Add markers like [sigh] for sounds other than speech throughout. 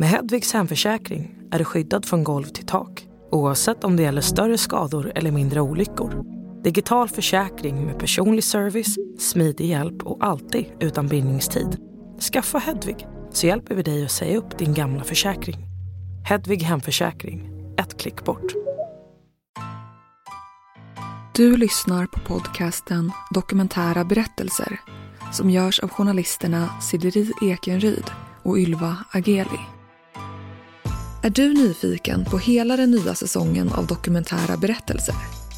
Med Hedvigs hemförsäkring är du skyddad från golv till tak oavsett om det gäller större skador eller mindre olyckor. Digital försäkring med personlig service, smidig hjälp och alltid utan bindningstid. Skaffa Hedvig så hjälper vi dig att säga upp din gamla försäkring. Hedvig Hemförsäkring, ett klick bort. Du lyssnar på podcasten Dokumentära berättelser som görs av journalisterna Sideri Ekenryd och Ylva Ageli. Är du nyfiken på hela den nya säsongen av dokumentära berättelser?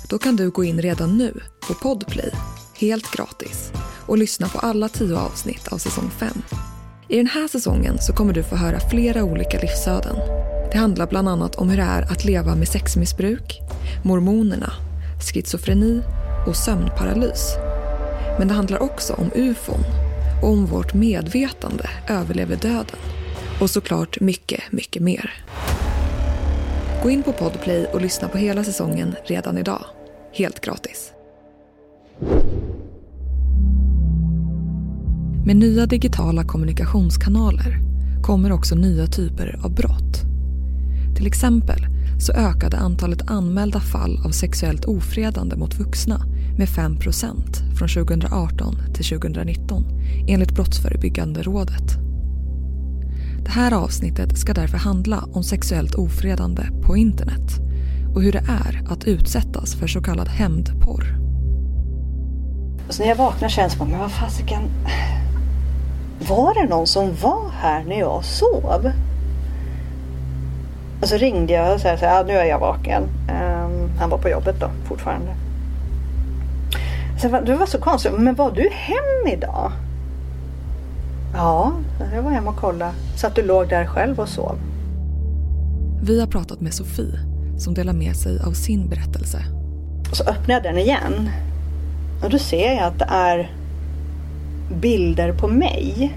Då kan du gå in redan nu på Podplay, helt gratis, och lyssna på alla tio avsnitt av säsong 5. I den här säsongen så kommer du få höra flera olika livsöden. Det handlar bland annat om hur det är att leva med sexmissbruk, mormonerna, schizofreni och sömnparalys. Men det handlar också om ufon och om vårt medvetande överlever döden. Och såklart mycket, mycket mer. Gå in på Podplay och lyssna på hela säsongen redan idag. Helt gratis. Med nya digitala kommunikationskanaler kommer också nya typer av brott. Till exempel så ökade antalet anmälda fall av sexuellt ofredande mot vuxna med 5% från 2018 till 2019 enligt Brottsförebyggande rådet. Det här avsnittet ska därför handla om sexuellt ofredande på internet och hur det är att utsättas för så kallad hämndporr. Så när jag vaknar känns det som, men vad fasiken. Var det någon som var här när jag sov? Och så ringde jag och sa att ja, nu är jag vaken. Um, han var på jobbet då fortfarande. Så det var så konstigt. Men var du hem idag? Ja, jag var hemma och kollade. Så att du låg där själv och sov. Vi har pratat med Sofie som delar med sig av sin berättelse. Och så öppnar jag den igen. Och då ser jag att det är bilder på mig.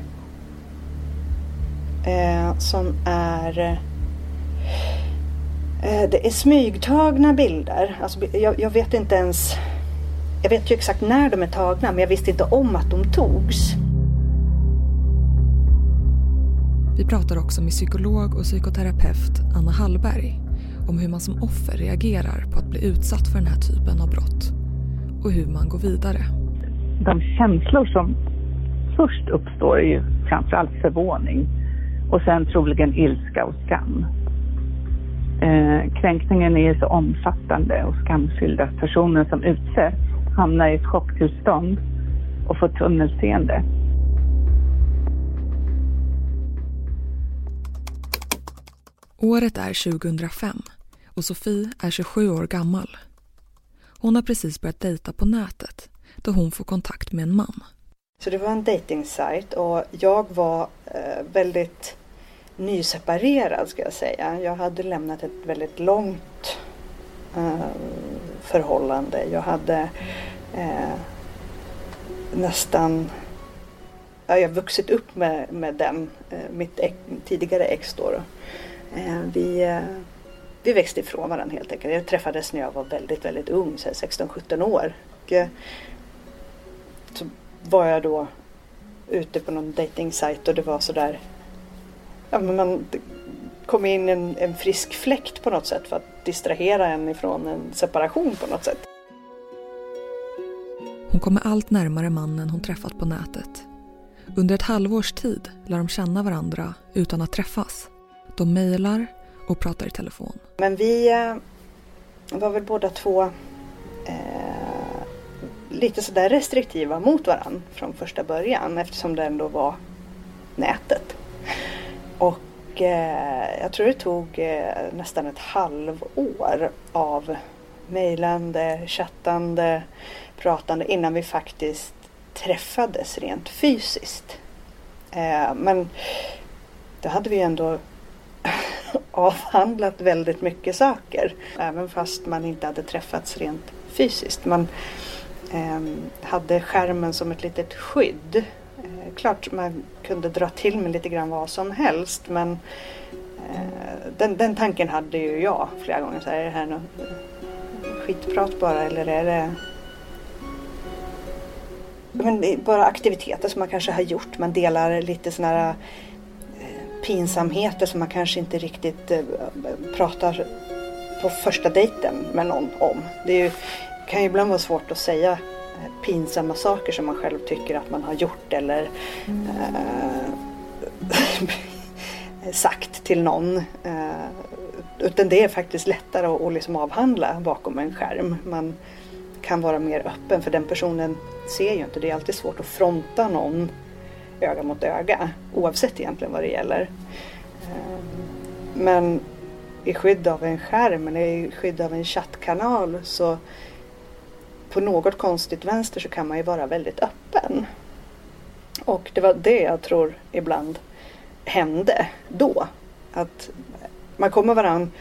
Eh, som är eh, Det är smygtagna bilder. Alltså, jag, jag, vet inte ens Jag vet ju exakt när de är tagna men jag visste inte om att de togs. Vi pratar också med psykolog och psykoterapeut Anna Hallberg om hur man som offer reagerar på att bli utsatt för den här typen av brott och hur man går vidare. De känslor som först uppstår är ju framförallt förvåning och sen troligen ilska och skam. Eh, kränkningen är så omfattande och skamfylld att personen som utsätts hamnar i ett chocktillstånd och får tunnelseende. Året är 2005 och Sofie är 27 år gammal. Hon har precis börjat dejta på nätet då hon får kontakt med en man. Så det var en dejtingsajt och jag var eh, väldigt nyseparerad ska jag säga. Jag hade lämnat ett väldigt långt eh, förhållande. Jag hade eh, nästan ja, jag vuxit upp med, med den, eh, mitt ex, tidigare ex då. då. Eh, vi, eh, vi växte ifrån varandra helt enkelt. Jag träffades när jag var väldigt, väldigt ung, 16-17 år. Och, eh, så var jag då ute på någon dejtingsajt och det var sådär ja, men man kom in en, en frisk fläkt på något sätt för att distrahera en ifrån en separation på något sätt. Hon kommer allt närmare mannen hon träffat på nätet. Under ett halvårs tid lär de känna varandra utan att träffas. De mejlar och pratar i telefon. Men vi eh, var väl båda två eh, lite sådär restriktiva mot varandra från första början eftersom det ändå var nätet. Och eh, jag tror det tog eh, nästan ett halvår av mejlande, chattande, pratande innan vi faktiskt träffades rent fysiskt. Eh, men då hade vi ändå avhandlat väldigt mycket saker. Även fast man inte hade träffats rent fysiskt. Man eh, hade skärmen som ett litet skydd. Eh, klart man kunde dra till med lite grann vad som helst men eh, den, den tanken hade ju jag flera gånger. Så här, är det här något eh, skitprat bara eller är det men bara aktiviteter som man kanske har gjort. Man delar lite sådana här pinsamheter som man kanske inte riktigt eh, pratar på första dejten med någon om. Det är ju, kan ju ibland vara svårt att säga eh, pinsamma saker som man själv tycker att man har gjort eller eh, [laughs] sagt till någon. Äh, utan det är faktiskt lättare att, att liksom avhandla bakom en skärm. Man kan vara mer öppen för den personen ser ju inte. Det är alltid svårt att fronta någon öga mot öga oavsett egentligen vad det gäller. Ehm, men i skydd av en skärm eller i skydd av en chattkanal så på något konstigt vänster så kan man ju vara väldigt öppen. Och det var det jag tror ibland hände då. Att man kommer varandra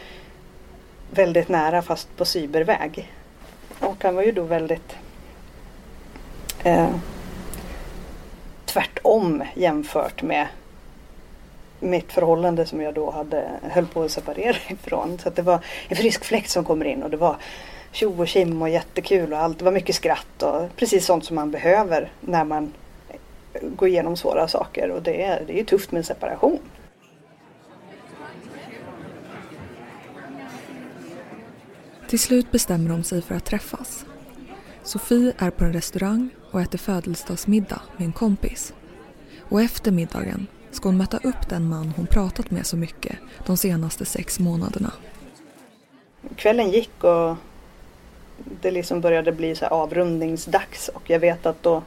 väldigt nära fast på cyberväg. Och han var ju då väldigt eh, tvärtom jämfört med mitt förhållande som jag då hade, höll på att separera ifrån. Så det var en frisk fläkt som kommer in och det var tjo och kim och jättekul och allt. Det var mycket skratt och precis sånt som man behöver när man går igenom svåra saker och det är, det är tufft med en separation. Till slut bestämmer de sig för att träffas. Sofie är på en restaurang och äter födelsedagsmiddag med en kompis. Och efter middagen ska hon möta upp den man hon pratat med så mycket de senaste sex månaderna. Kvällen gick och det liksom började bli så avrundningsdags och jag vet att då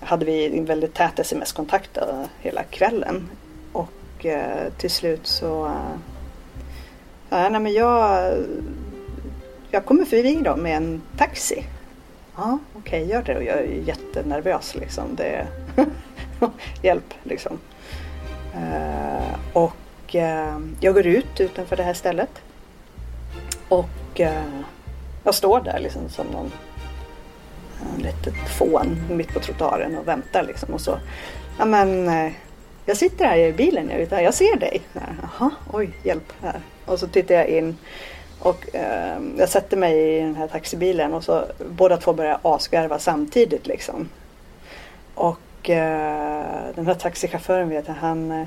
hade vi en väldigt tät sms-kontakt eh, hela kvällen. Och eh, till slut så eh, ja, nej, men jag, jag kommer förbi då med en taxi. Ja, okej, okay, gör det. Och jag är jättenervös liksom. Det [laughs] hjälp liksom. Uh, och uh, jag går ut utanför det här stället. Och uh, jag står där liksom som någon en litet fån mitt på trottoaren och väntar liksom. Och så, ja men jag sitter här i bilen, jag, vet, jag ser dig. Jaha, oj, hjälp här. Och så tittar jag in och eh, jag sätter mig i den här taxibilen och så båda två börjar asgarva samtidigt liksom. Och eh, den här taxichauffören vet jag, han eh,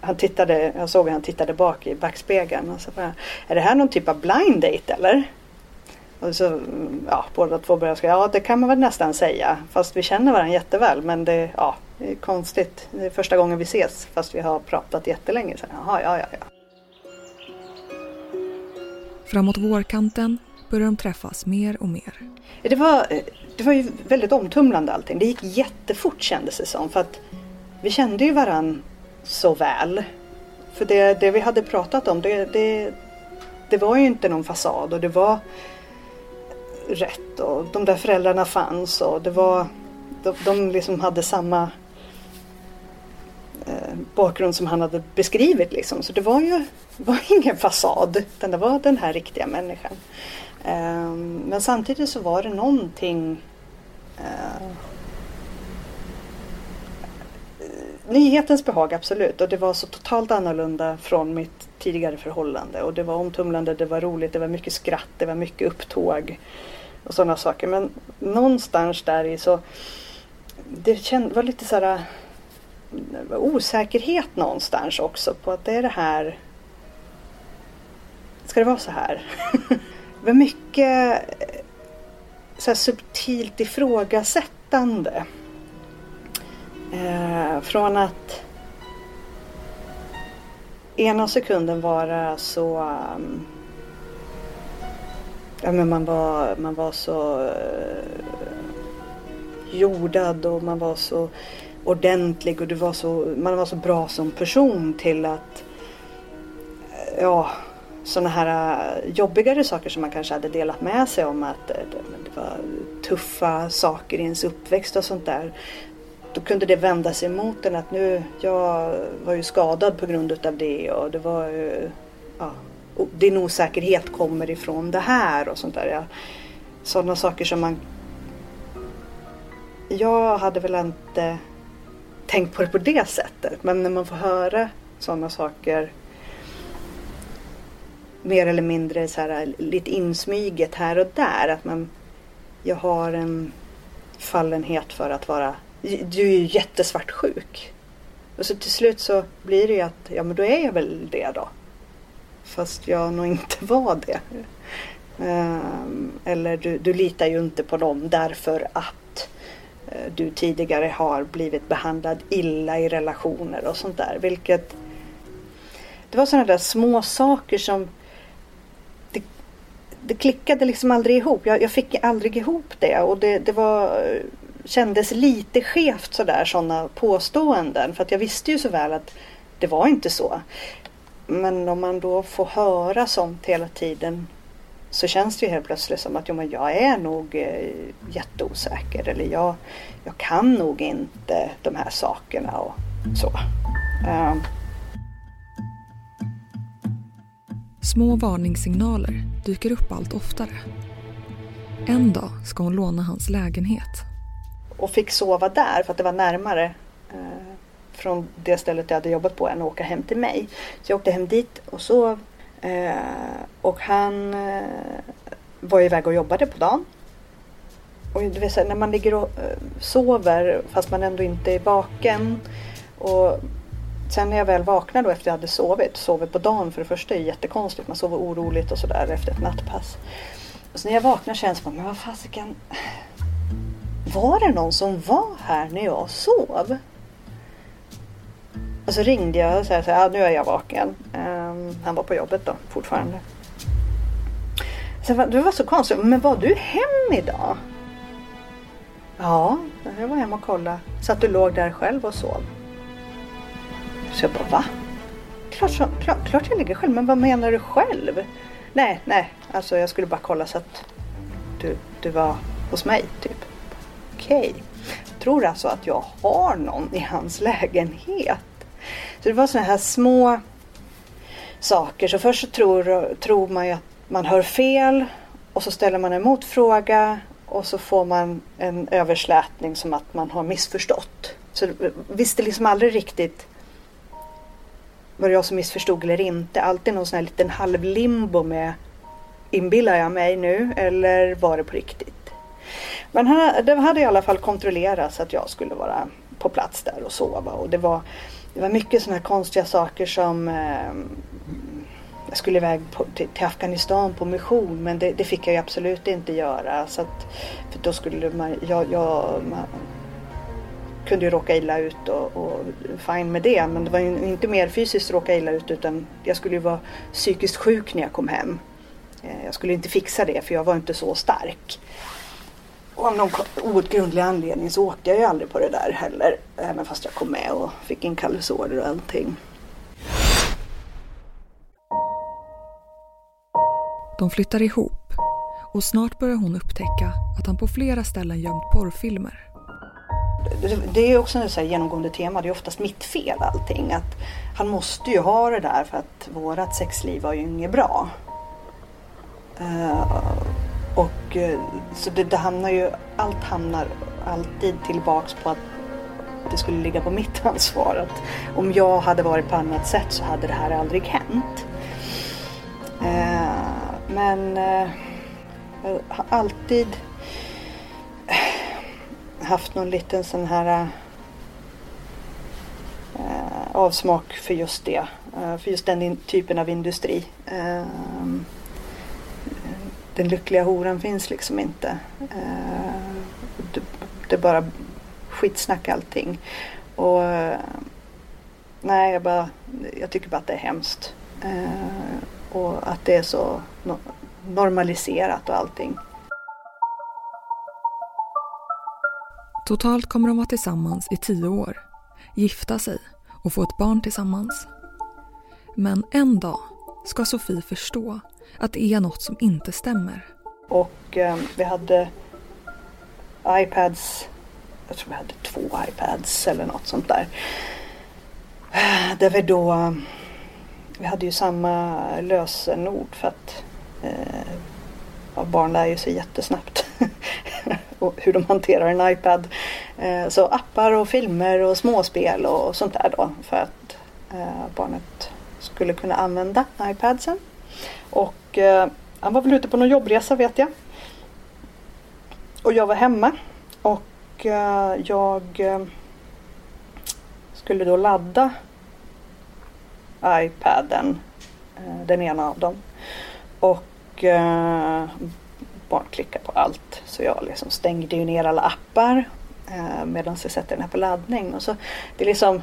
han tittade, jag såg att han tittade bak i backspegeln och så bara, är det här någon typ av blind date eller? Och så, mm, ja, båda två började säga, ja det kan man väl nästan säga. Fast vi känner varandra jätteväl men det, ja, det är konstigt. Det är första gången vi ses fast vi har pratat jättelänge. Så, jaha, ja, ja, ja. Framåt vårkanten börjar de träffas mer och mer. Det var, det var ju väldigt omtumlande allting. Det gick jättefort kändes det som. För att vi kände ju varann så väl. För det, det vi hade pratat om det, det, det var ju inte någon fasad och det var rätt och de där föräldrarna fanns och det var de, de liksom hade samma Eh, bakgrund som han hade beskrivit liksom. Så det var ju [laughs] var ingen fasad utan det var den här riktiga människan. Eh, men samtidigt så var det någonting eh, Nyhetens behag absolut och det var så totalt annorlunda från mitt tidigare förhållande och det var omtumlande, det var roligt, det var mycket skratt, det var mycket upptåg och sådana saker. Men någonstans där i så det känd, var lite sådär osäkerhet någonstans också på att det är det här. Ska det vara så här? [laughs] det var mycket eh, så här subtilt ifrågasättande. Eh, från att ena sekunden vara så um, ja, men man, var, man var så uh, jordad och man var så ordentlig och du var så, man var så bra som person till att eh, ja, sådana här eh, jobbigare saker som man kanske hade delat med sig om att eh, det, det var tuffa saker i ens uppväxt och sånt där. Då kunde det vända sig mot en att nu, jag var ju skadad på grund utav det och det var ju, ja, din osäkerhet kommer ifrån det här och sånt där. Ja, sådana saker som man... Jag hade väl inte tänkt på det på det sättet men när man får höra sådana saker mer eller mindre så här, lite insmyget här och där. Att man, jag har en fallenhet för att vara... Du är ju jättesvartsjuk. Och så till slut så blir det ju att, ja men då är jag väl det då. Fast jag nog inte [laughs] var det. Um, eller du, du litar ju inte på dem därför att Eh, du tidigare har blivit behandlad illa i relationer och sånt där. Vilket det var sådana där små saker som det, det klickade liksom aldrig ihop. Jag, jag, fick aldrig ihop det och det, det var eh, kändes lite skevt sådär sådana påståenden. För att jag visste ju så väl att det var inte så. Men om man då får höra sånt hela tiden så känns det ju helt plötsligt som att jo, men jag är nog eh, jätteosäker eller jag, jag kan nog inte de här sakerna och så. Um. Små varningssignaler dyker upp allt oftare. En dag ska hon låna hans lägenhet. Och fick sova där för att det var närmare eh, från det stället jag hade jobbat på än att åka hem till mig. Så jag åkte hem dit och sov. Eh, och han eh, var iväg och jobbade på dagen. Och det vill säga, när man ligger och eh, sover fast man ändå inte är vaken. Och sen när jag väl vaknar då efter jag hade sovit, sovit på dagen för det första är jättekonstigt. Man sover oroligt och sådär efter ett nattpass. Och så när jag vaknar känns det som, men vad fasiken. Var det någon som var här när jag sov? Och så ringde jag och sa att ja, nu är jag vaken. Eh, han var på jobbet då fortfarande. Så det var så konstigt. Men var du hem idag? Ja, jag var hemma och kollade. Så att du låg där själv och sov. Så jag bara va? Klart, så, klart, klart jag ligger själv. Men vad menar du själv? Nej, nej. Alltså jag skulle bara kolla så att du, du var hos mig typ. Okej. Okay. Tror alltså att jag har någon i hans lägenhet. Så det var sådana här små saker. Så först så tror, tror man ju att man hör fel och så ställer man en motfråga och så får man en överslätning som att man har missförstått. Så visste liksom aldrig riktigt var det jag som missförstod eller inte. Alltid någon sån här liten halvlimbo med inbillar jag mig nu eller var det på riktigt? Men det hade i alla fall kontrollerats att jag skulle vara på plats där och sova och det var det var mycket sådana här konstiga saker som eh, jag skulle iväg på, till, till, Afghanistan på mission men det, det, fick jag ju absolut inte göra. Så att, för då skulle man, jag, jag man, kunde ju råka illa ut och, och fine med det. Men det var ju inte mer fysiskt råka illa ut utan jag skulle ju vara psykiskt sjuk när jag kom hem. Eh, jag skulle inte fixa det för jag var inte så stark. Och av någon outgrundlig anledning så åkte jag ju aldrig på det där heller. Även fast jag kom med och fick en kallelseorder och allting. De flyttar ihop och snart börjar hon upptäcka att han på flera ställen gömt porrfilmer. Det är också ett genomgående tema, det är oftast mitt fel allting. Att han måste ju ha det där för att vårat sexliv var ju inget bra. Uh, och eh, så det, det, hamnar ju, allt hamnar alltid tillbaks på att det skulle ligga på mitt [laughs] ansvar. Att om jag hade varit på annat sätt så hade det här aldrig hänt. Eh, men eh, jag har alltid eh, haft någon liten sån här eh, avsmak för just det. Eh, för just den typen av industri. Eh, den lyckliga horan finns liksom inte. Eh, det är bara skitsnack allting. Och eh, nej, jag, bara, jag tycker bara att det är hemskt. Eh, och att det är så normaliserat och allting. Totalt kommer de vara tillsammans i tio år, gifta sig och få ett barn tillsammans. Men en dag ska Sofie förstå att det är något som inte stämmer. Och eh, vi hade iPads, jag tror vi hade två iPads eller något sånt där. Eh, där vi då, ehm, vi hade ju samma lösenord för att eh, ja, barn lär ju sig jättesnabbt [laughs] och hur de hanterar en iPad. Eh, så appar och filmer och småspel och sånt där då för att eh, barnet skulle kunna använda iPadsen. Och eh, han var väl ute på någon jobbresa vet jag. Och jag var hemma. Och eh, jag... Eh, skulle då ladda iPaden, eh, den ena av dem. Och eh, barn klickar på allt. Så jag liksom stängde ju ner alla appar eh, medan jag sätter den här på laddning. Och så, det är liksom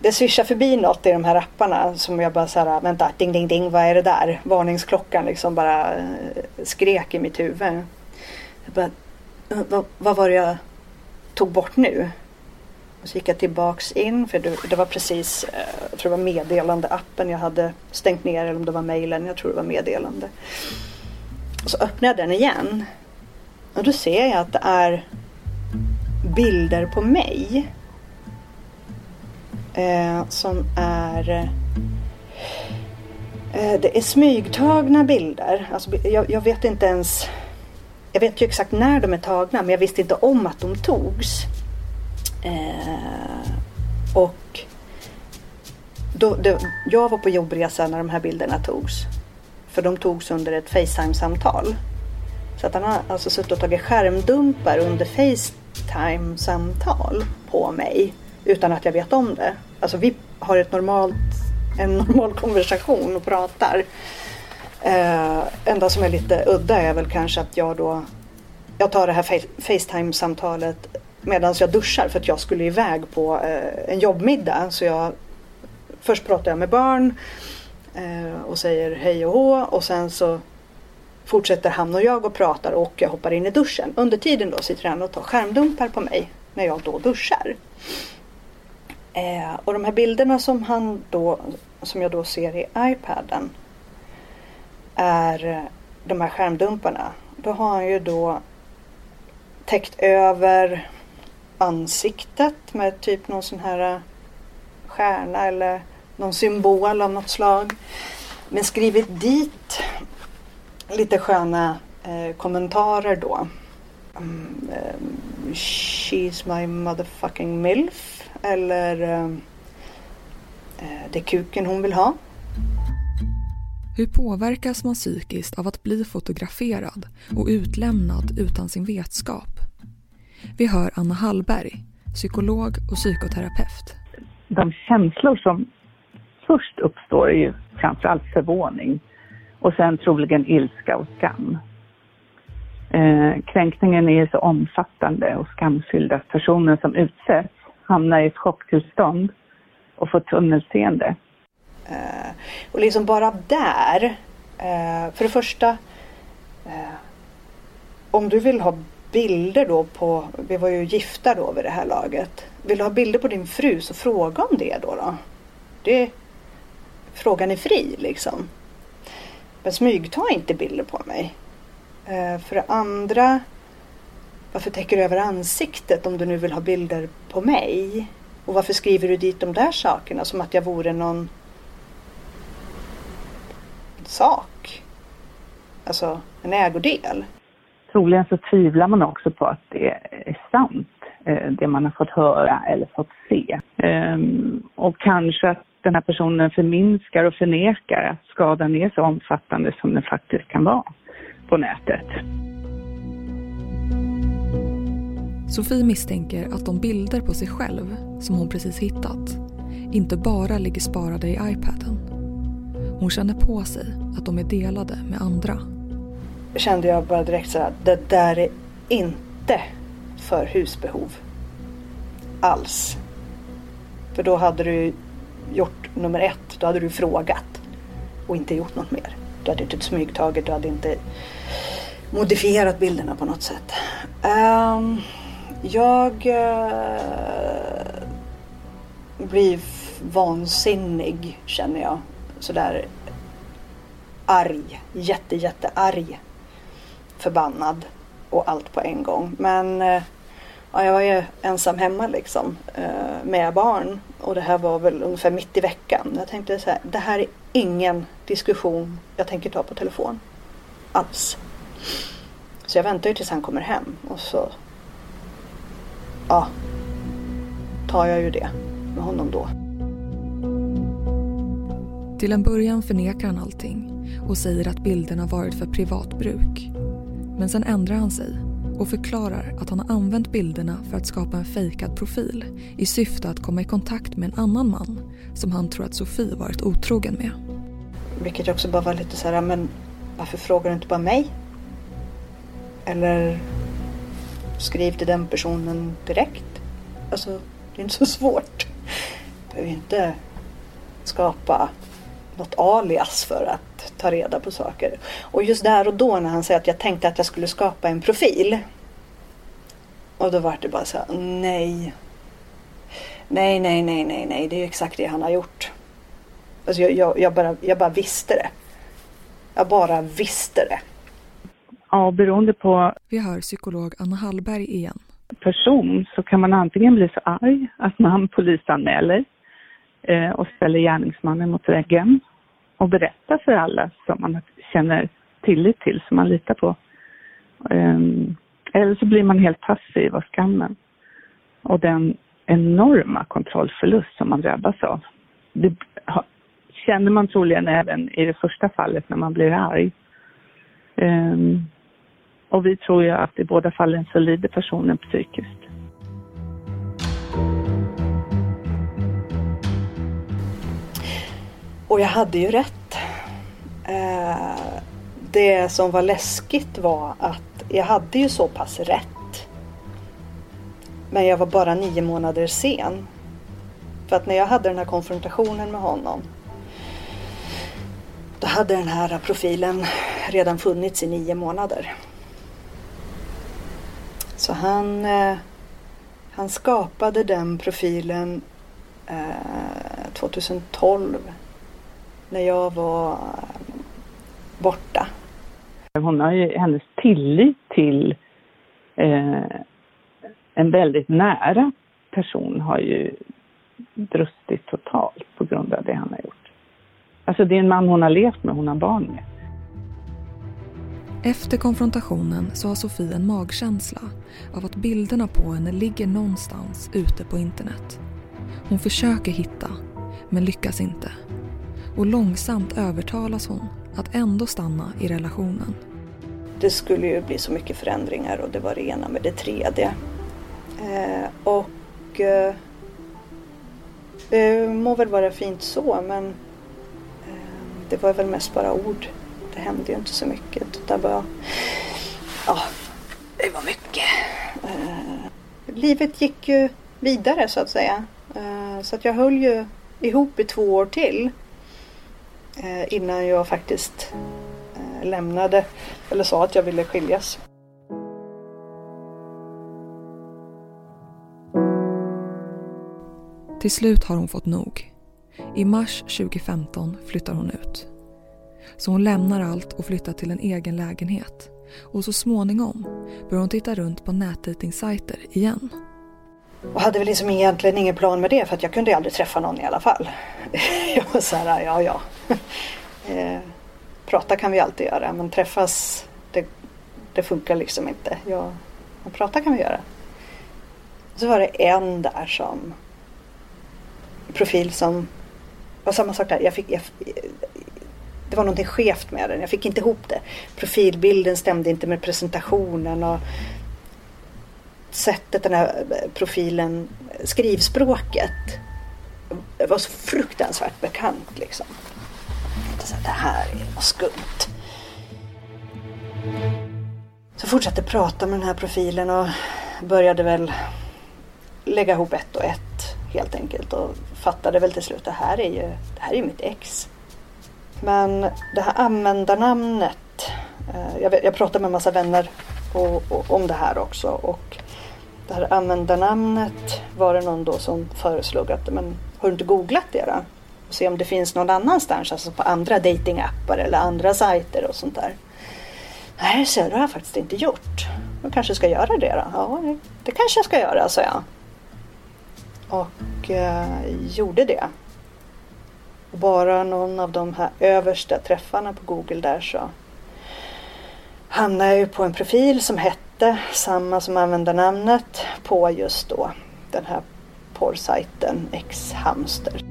det swishar förbi något i de här apparna som jag bara såhär, vänta, ding ding ding, vad är det där? Varningsklockan liksom bara eh, skrek i mitt huvud. Jag bara, vad, vad var det jag tog bort nu? Och så gick jag tillbaks in för det, det var precis, eh, jag tror det var meddelandeappen jag hade stängt ner eller om det var mejlen, jag tror det var meddelande. Och så öppnade jag den igen. Och då ser jag att det är bilder på mig. Eh, som är eh, Det är smygtagna bilder. Alltså, jag, jag, vet inte ens Jag vet ju exakt när de är tagna men jag visste inte om att de togs. Eh, och då, det, jag var på jobbresa när de här bilderna togs. För de togs under ett Facetime-samtal. Så att han har alltså suttit och tagit skärmdumpar under Facetime-samtal på mig utan att jag vet om det. Alltså vi har ett normalt, en [laughs] normal konversation och pratar. Eh, enda som är lite udda är väl kanske att jag då jag tar det här Facetime-samtalet medan jag duschar för att jag skulle iväg på eh, en jobbmiddag. Så jag, först pratar jag med barn eh, och säger hej och hå och sen så fortsätter han och jag och pratar och jag hoppar in i duschen. Under tiden då sitter han och tar skärmdumpar på mig när jag då duschar. Eh, och de här bilderna som han då, som jag då ser i iPaden är eh, de här skärmdumparna. Då har han ju då täckt över ansiktet med typ någon sån här eh, stjärna eller någon symbol av något slag. Men skrivit dit lite sköna eh, kommentarer då. Um, um, she's my motherfucking milf. Eller um, uh, det kuken hon vill ha. Hur påverkas man psykiskt av att bli fotograferad och utlämnad utan sin vetskap? Vi hör Anna Hallberg, psykolog och psykoterapeut. De känslor som först uppstår är ju framförallt förvåning och sen troligen ilska och skam. Eh, kränkningen är så omfattande och skamfylld att personen som utsätts hamnar i ett chocktillstånd och får tunnelseende. Uh, och liksom bara där, uh, för det första, uh, om du vill ha bilder då på, vi var ju gifta då vid det här laget. Vill du ha bilder på din fru så fråga om det då. då. Det, frågan är fri liksom. Men smygta inte bilder på mig. För det andra, varför täcker du över ansiktet om du nu vill ha bilder på mig? Och varför skriver du dit de där sakerna som att jag vore någon sak? Alltså en ägodel. Troligen så tvivlar man också på att det är sant, eh, det man har fått höra eller fått se. Ehm, och kanske att den här personen förminskar och förnekar att skadan är så omfattande som den faktiskt kan vara på nätet. Sofie misstänker att de bilder på sig själv som hon precis hittat inte bara ligger sparade i iPaden. Hon känner på sig att de är delade med andra. Kände jag bara direkt så här, det där är inte för husbehov. Alls. För då hade du gjort nummer ett, då hade du frågat och inte gjort något mer. Du hade inte smygtagit, du hade inte modifierat bilderna på något sätt. Um, jag eh, blir vansinnig känner jag. Sådär arg, jätte jätte arg. Förbannad och allt på en gång. Men eh, ja, jag var ju ensam hemma liksom eh, med barn och det här var väl ungefär mitt i veckan. Jag tänkte så här, det här är ingen diskussion jag tänker ta på telefon. Alls. Så jag väntar ju tills han kommer hem och så ja, tar jag ju det med honom då. Till en början förnekar han allting och säger att bilderna varit för privat bruk. Men sen ändrar han sig och förklarar att han har använt bilderna för att skapa en fejkad profil i syfte att komma i kontakt med en annan man som han tror att Sofie varit otrogen med. Vilket också bara var lite så här, men varför frågar du inte bara mig? Eller skriv till den personen direkt. Alltså, det är inte så svårt. Du behöver inte skapa något alias för att ta reda på saker. Och just där och då när han säger att jag tänkte att jag skulle skapa en profil. Och då var det bara så här, nej. Nej, nej, nej, nej, nej, det är ju exakt det han har gjort. Alltså jag, jag, jag, bara, jag bara visste det. Jag bara visste det. Ja, beroende på Vi hör psykolog Anna Hallberg igen. person så kan man antingen bli så arg att man polisanmäler eh, och ställer gärningsmannen mot väggen och berättar för alla som man känner tillit till, som man litar på. Ehm, eller så blir man helt passiv av skammen och den enorma kontrollförlust som man drabbas av. Det känner man troligen även i det första fallet när man blir arg. Ehm, och vi tror ju att i båda fallen så lider personen psykiskt. Och jag hade ju rätt. Eh, det som var läskigt var att jag hade ju så pass rätt. Men jag var bara nio månader sen. För att när jag hade den här konfrontationen med honom. Då hade den här profilen redan funnits i nio månader. Så han, eh, han skapade den profilen eh, 2012 när jag var eh, borta. Hon har ju, hennes tillit till eh, en väldigt nära person har ju brustit totalt på grund av det han har gjort. Alltså det är en man hon har levt med, hon har barn med. Efter konfrontationen så har Sofie en magkänsla av att bilderna på henne ligger någonstans ute på internet. Hon försöker hitta, men lyckas inte. Och långsamt övertalas hon att ändå stanna i relationen. Det skulle ju bli så mycket förändringar och det var det ena med det tredje. Eh, och eh, det må väl vara fint så men eh, det var väl mest bara ord. Det hände ju inte så mycket. Det var, ja, det var mycket. Eh, livet gick ju vidare så att säga. Eh, så att jag höll ju ihop i två år till. Eh, innan jag faktiskt eh, lämnade eller sa att jag ville skiljas. Till slut har hon fått nog. I mars 2015 flyttar hon ut. Så hon lämnar allt och flyttar till en egen lägenhet. Och så småningom börjar hon titta runt på nätdejtingsajter igen. Och hade väl liksom egentligen ingen plan med det för att jag kunde ju aldrig träffa någon i alla fall. [laughs] jag var så här, ja ja. [laughs] eh, prata kan vi alltid göra men träffas det, det funkar liksom inte. Ja, men prata kan vi göra. Så var det en där som profil som var samma sak där. Jag fick, jag, det var någonting skevt med den. Jag fick inte ihop det. Profilbilden stämde inte med presentationen och sättet den här eh, profilen, eh, skrivspråket var så fruktansvärt bekant liksom. Så det här är något skumt. Så fortsatte prata med den här profilen och började väl lägga ihop ett och ett helt enkelt och fattade väl till slut det här är ju, det här är ju mitt ex. Men det här användarnamnet, eh, jag, vet, jag pratade med en massa vänner och, och, om det här också och det här användarnamnet var det någon då som föreslog att men har du inte googlat det då? Och se om det finns någon annanstans, alltså på andra datingappar eller andra sajter och sånt där. Nej, så det har jag faktiskt inte gjort. Jag kanske ska göra det då? Ja, det kanske jag ska göra, sa jag. Och eh, gjorde det. Och bara någon av de här översta träffarna på Google där så hamnade jag ju på en profil som hette samma som användarnamnet på just då den här porrsajten X-hamster.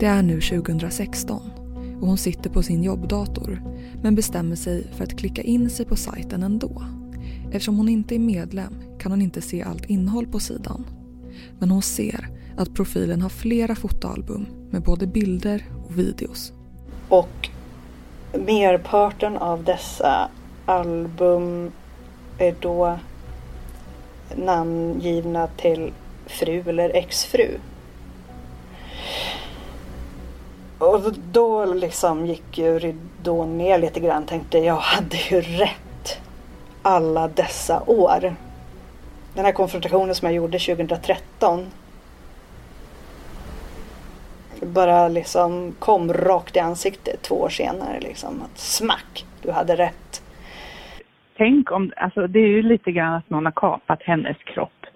Det är nu 2016 och hon sitter på sin jobbdator men bestämmer sig för att klicka in sig på sajten ändå. Eftersom hon inte är medlem kan hon inte se allt innehåll på sidan. Men hon ser att profilen har flera fotoalbum med både bilder och videos. Och merparten av dessa album är då namngivna till fru eller exfru. Och då liksom gick ju ridån ner lite grann. Tänkte jag hade ju rätt alla dessa år. Den här konfrontationen som jag gjorde 2013 bara liksom kom rakt i ansiktet två år senare. Liksom. Att smack, du hade rätt. Tänk om, alltså det är ju lite grann att någon har kapat hennes kropp.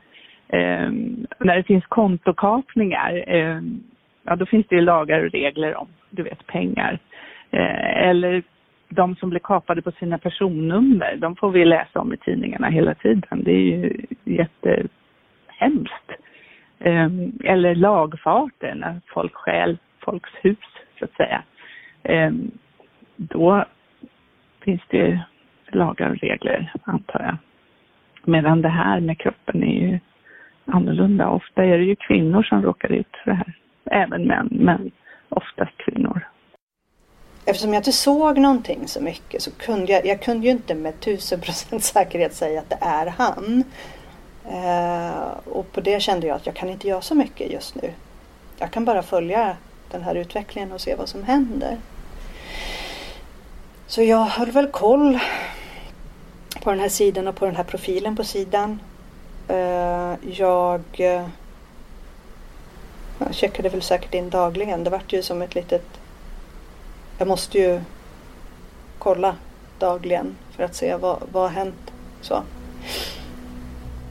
Eh, när det finns kontokapningar, eh, ja då finns det ju lagar och regler om, du vet, pengar. Eh, eller de som blir kapade på sina personnummer, de får vi läsa om i tidningarna hela tiden. Det är ju jättehemskt. Ehm, eller lagfarter, när folk stjäl folks hus, så att säga. Ehm, då finns det lagar och regler, antar jag. Medan det här med kroppen är ju annorlunda. Ofta är det ju kvinnor som råkar ut för det här. Även män, men oftast kvinnor. Eftersom jag inte såg någonting så mycket så kunde jag, jag kunde ju inte med tusen procent [laughs] säkerhet säga att det är han. Eh, och på det kände jag att jag kan inte göra så mycket just nu. Jag kan bara följa den här utvecklingen och se vad som händer. Så jag höll väl koll på den här sidan och på den här profilen på sidan. Eh, jag, eh, jag checkade väl säkert in dagligen. Det vart ju som ett litet... Jag måste ju kolla dagligen för att se vad, vad har hänt. Så.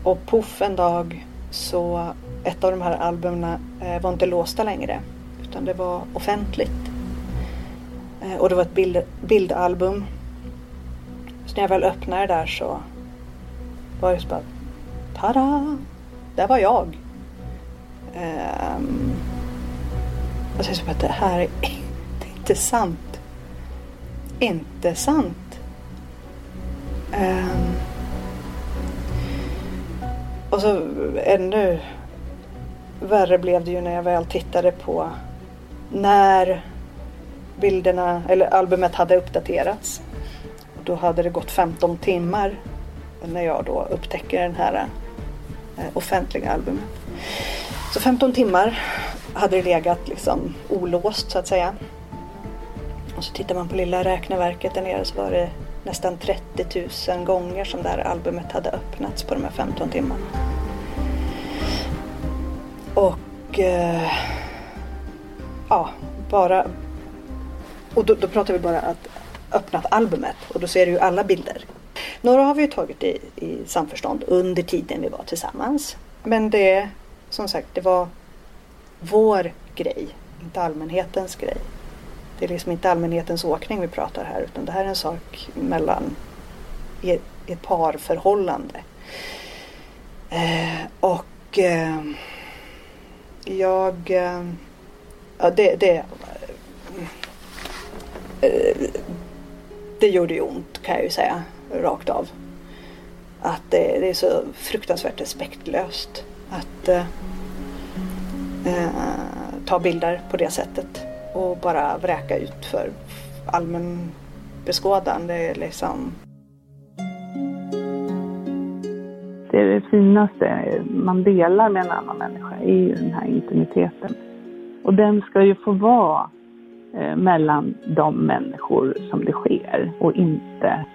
Och poff en dag så ett av de här albumen eh, var inte låsta längre utan det var offentligt. Eh, och det var ett bild, bildalbum. Så när jag väl öppnade det där så var det så bara Tada! Där var jag. Ehm, um, och så att det här är inte sant. Inte sant. Um, och så ännu värre blev det ju när jag väl tittade på när bilderna eller albumet hade uppdaterats. Och då hade det gått 15 timmar när jag då upptäcker den här eh, offentliga albumet. Så 15 timmar hade det legat liksom olåst så att säga. Och så tittar man på lilla räkneverket där nere så var det nästan 30 000 gånger som det här albumet hade öppnats på de här 15 timmarna. Och eh, ja, bara... Och då, då pratar vi bara att öppnat albumet och då ser du ju alla bilder. Några har vi ju tagit i, i samförstånd under tiden vi var tillsammans. Men det, som sagt, det var vår grej, inte allmänhetens grej. Det är liksom inte allmänhetens åkning vi pratar här utan det här är en sak mellan i ett, ett parförhållande. Eh, och eh, jag... Eh, ja, det, det, eh, det gjorde ju ont kan jag ju säga rakt av. Att det, det är så fruktansvärt respektlöst att eh, eh, ta bilder på det sättet och bara vräka ut för allmän beskådan. Det är liksom... Det, finaste man delar med en annan människa är ju den här intimiteten. Och den ska ju få vara eh, mellan de människor som det sker och inte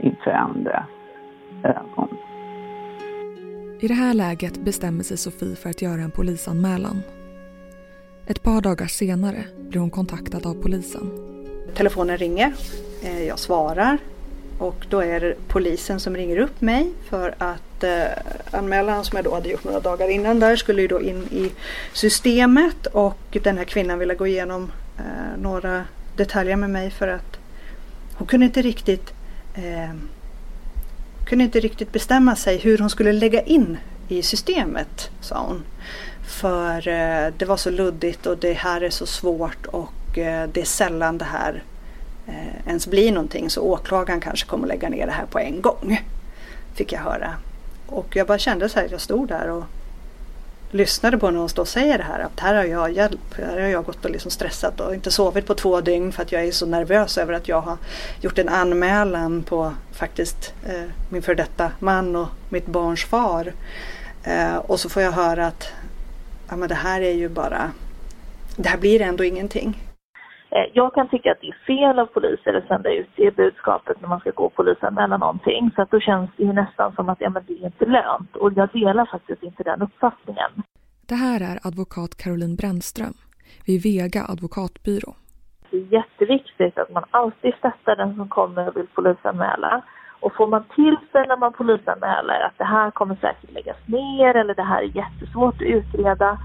inför andras ögon. I det här läget bestämmer sig Sofie för att göra en polisanmälan ett par dagar senare blir hon kontaktad av polisen. Telefonen ringer. Eh, jag svarar och då är det polisen som ringer upp mig för att eh, anmälan som jag då hade gjort några dagar innan där skulle ju då in i systemet och den här kvinnan ville gå igenom eh, några detaljer med mig för att hon kunde inte riktigt eh, kunde inte riktigt bestämma sig hur hon skulle lägga in i systemet, sa hon. För eh, det var så luddigt och det här är så svårt och eh, det är sällan det här eh, ens blir någonting så åklagaren kanske kommer lägga ner det här på en gång. Fick jag höra. Och jag bara kände så här, jag stod där och lyssnade på när hon stod och säger det här. Att här har jag hjälp. Här har jag gått och liksom stressat och inte sovit på två dygn för att jag är så nervös över att jag har gjort en anmälan på faktiskt eh, min före detta man och mitt barns far. Eh, och så får jag höra att ja, men det här är ju bara, det här blir ändå ingenting. Eh, jag kan tycka att det är fel av poliser att sända ut det budskapet när man ska gå och polisanmäla någonting. Så att då känns det ju nästan som att ja, men det är inte lönt. Och jag delar faktiskt inte den uppfattningen. Det här är advokat Caroline Brännström vid Vega advokatbyrå. Det är jätteviktigt att man alltid stöttar den som kommer och vill polisanmäla. Och får man till sig när man polisanmäler att det här kommer säkert läggas ner eller det här är jättesvårt att utreda,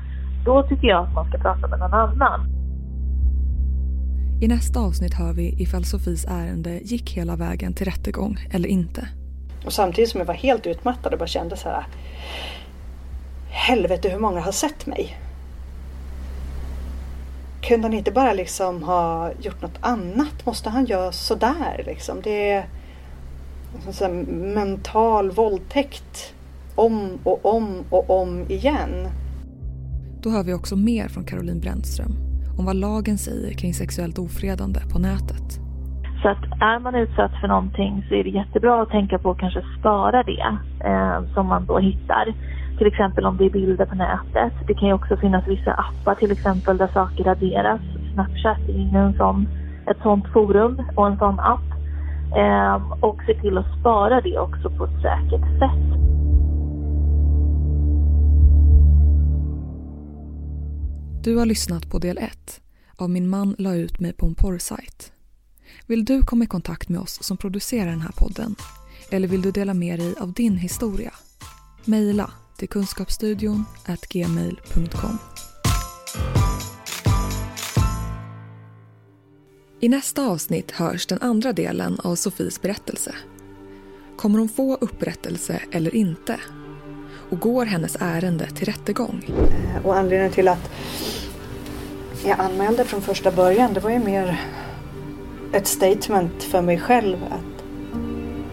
då tycker jag att man ska prata med någon annan. I nästa avsnitt hör vi ifall Sofies ärende gick hela vägen till rättegång eller inte. Och samtidigt som jag var helt utmattad och bara kände så här. Helvete hur många har sett mig? Kunde han inte bara liksom ha gjort något annat? Måste han göra sådär liksom? Det är så mental våldtäkt om och om och om igen. Då hör vi också mer från Caroline Brännström om vad lagen säger kring sexuellt ofredande på nätet. Så att är man utsatt för någonting så är det jättebra att tänka på att kanske spara det eh, som man då hittar. Till exempel om det är bilder på nätet. Det kan ju också finnas vissa appar till exempel där saker raderas. Snapchat är en sån, ett sånt forum och en sån app. Ehm, och se till att spara det också på ett säkert sätt. Du har lyssnat på del 1 av Min man la ut mig på en porrsajt. Vill du komma i kontakt med oss som producerar den här podden? Eller vill du dela med dig av din historia? Mejla till kunskapsstudion gmail.com. I nästa avsnitt hörs den andra delen av Sofies berättelse. Kommer hon få upprättelse eller inte? Och går hennes ärende till rättegång? Eh, och anledningen till att jag anmälde från första början det var ju mer ett statement för mig själv att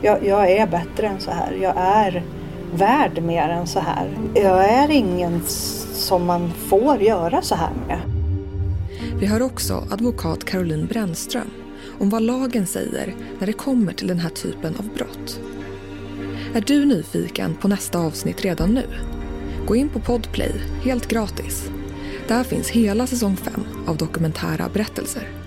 jag, jag är bättre än så här. Jag är värd mer än så här. Jag är ingen som man får göra så här med. Vi hör också advokat Caroline Brännström om vad lagen säger när det kommer till den här typen av brott. Är du nyfiken på nästa avsnitt redan nu? Gå in på Podplay, helt gratis. Där finns hela säsong 5 av dokumentära berättelser.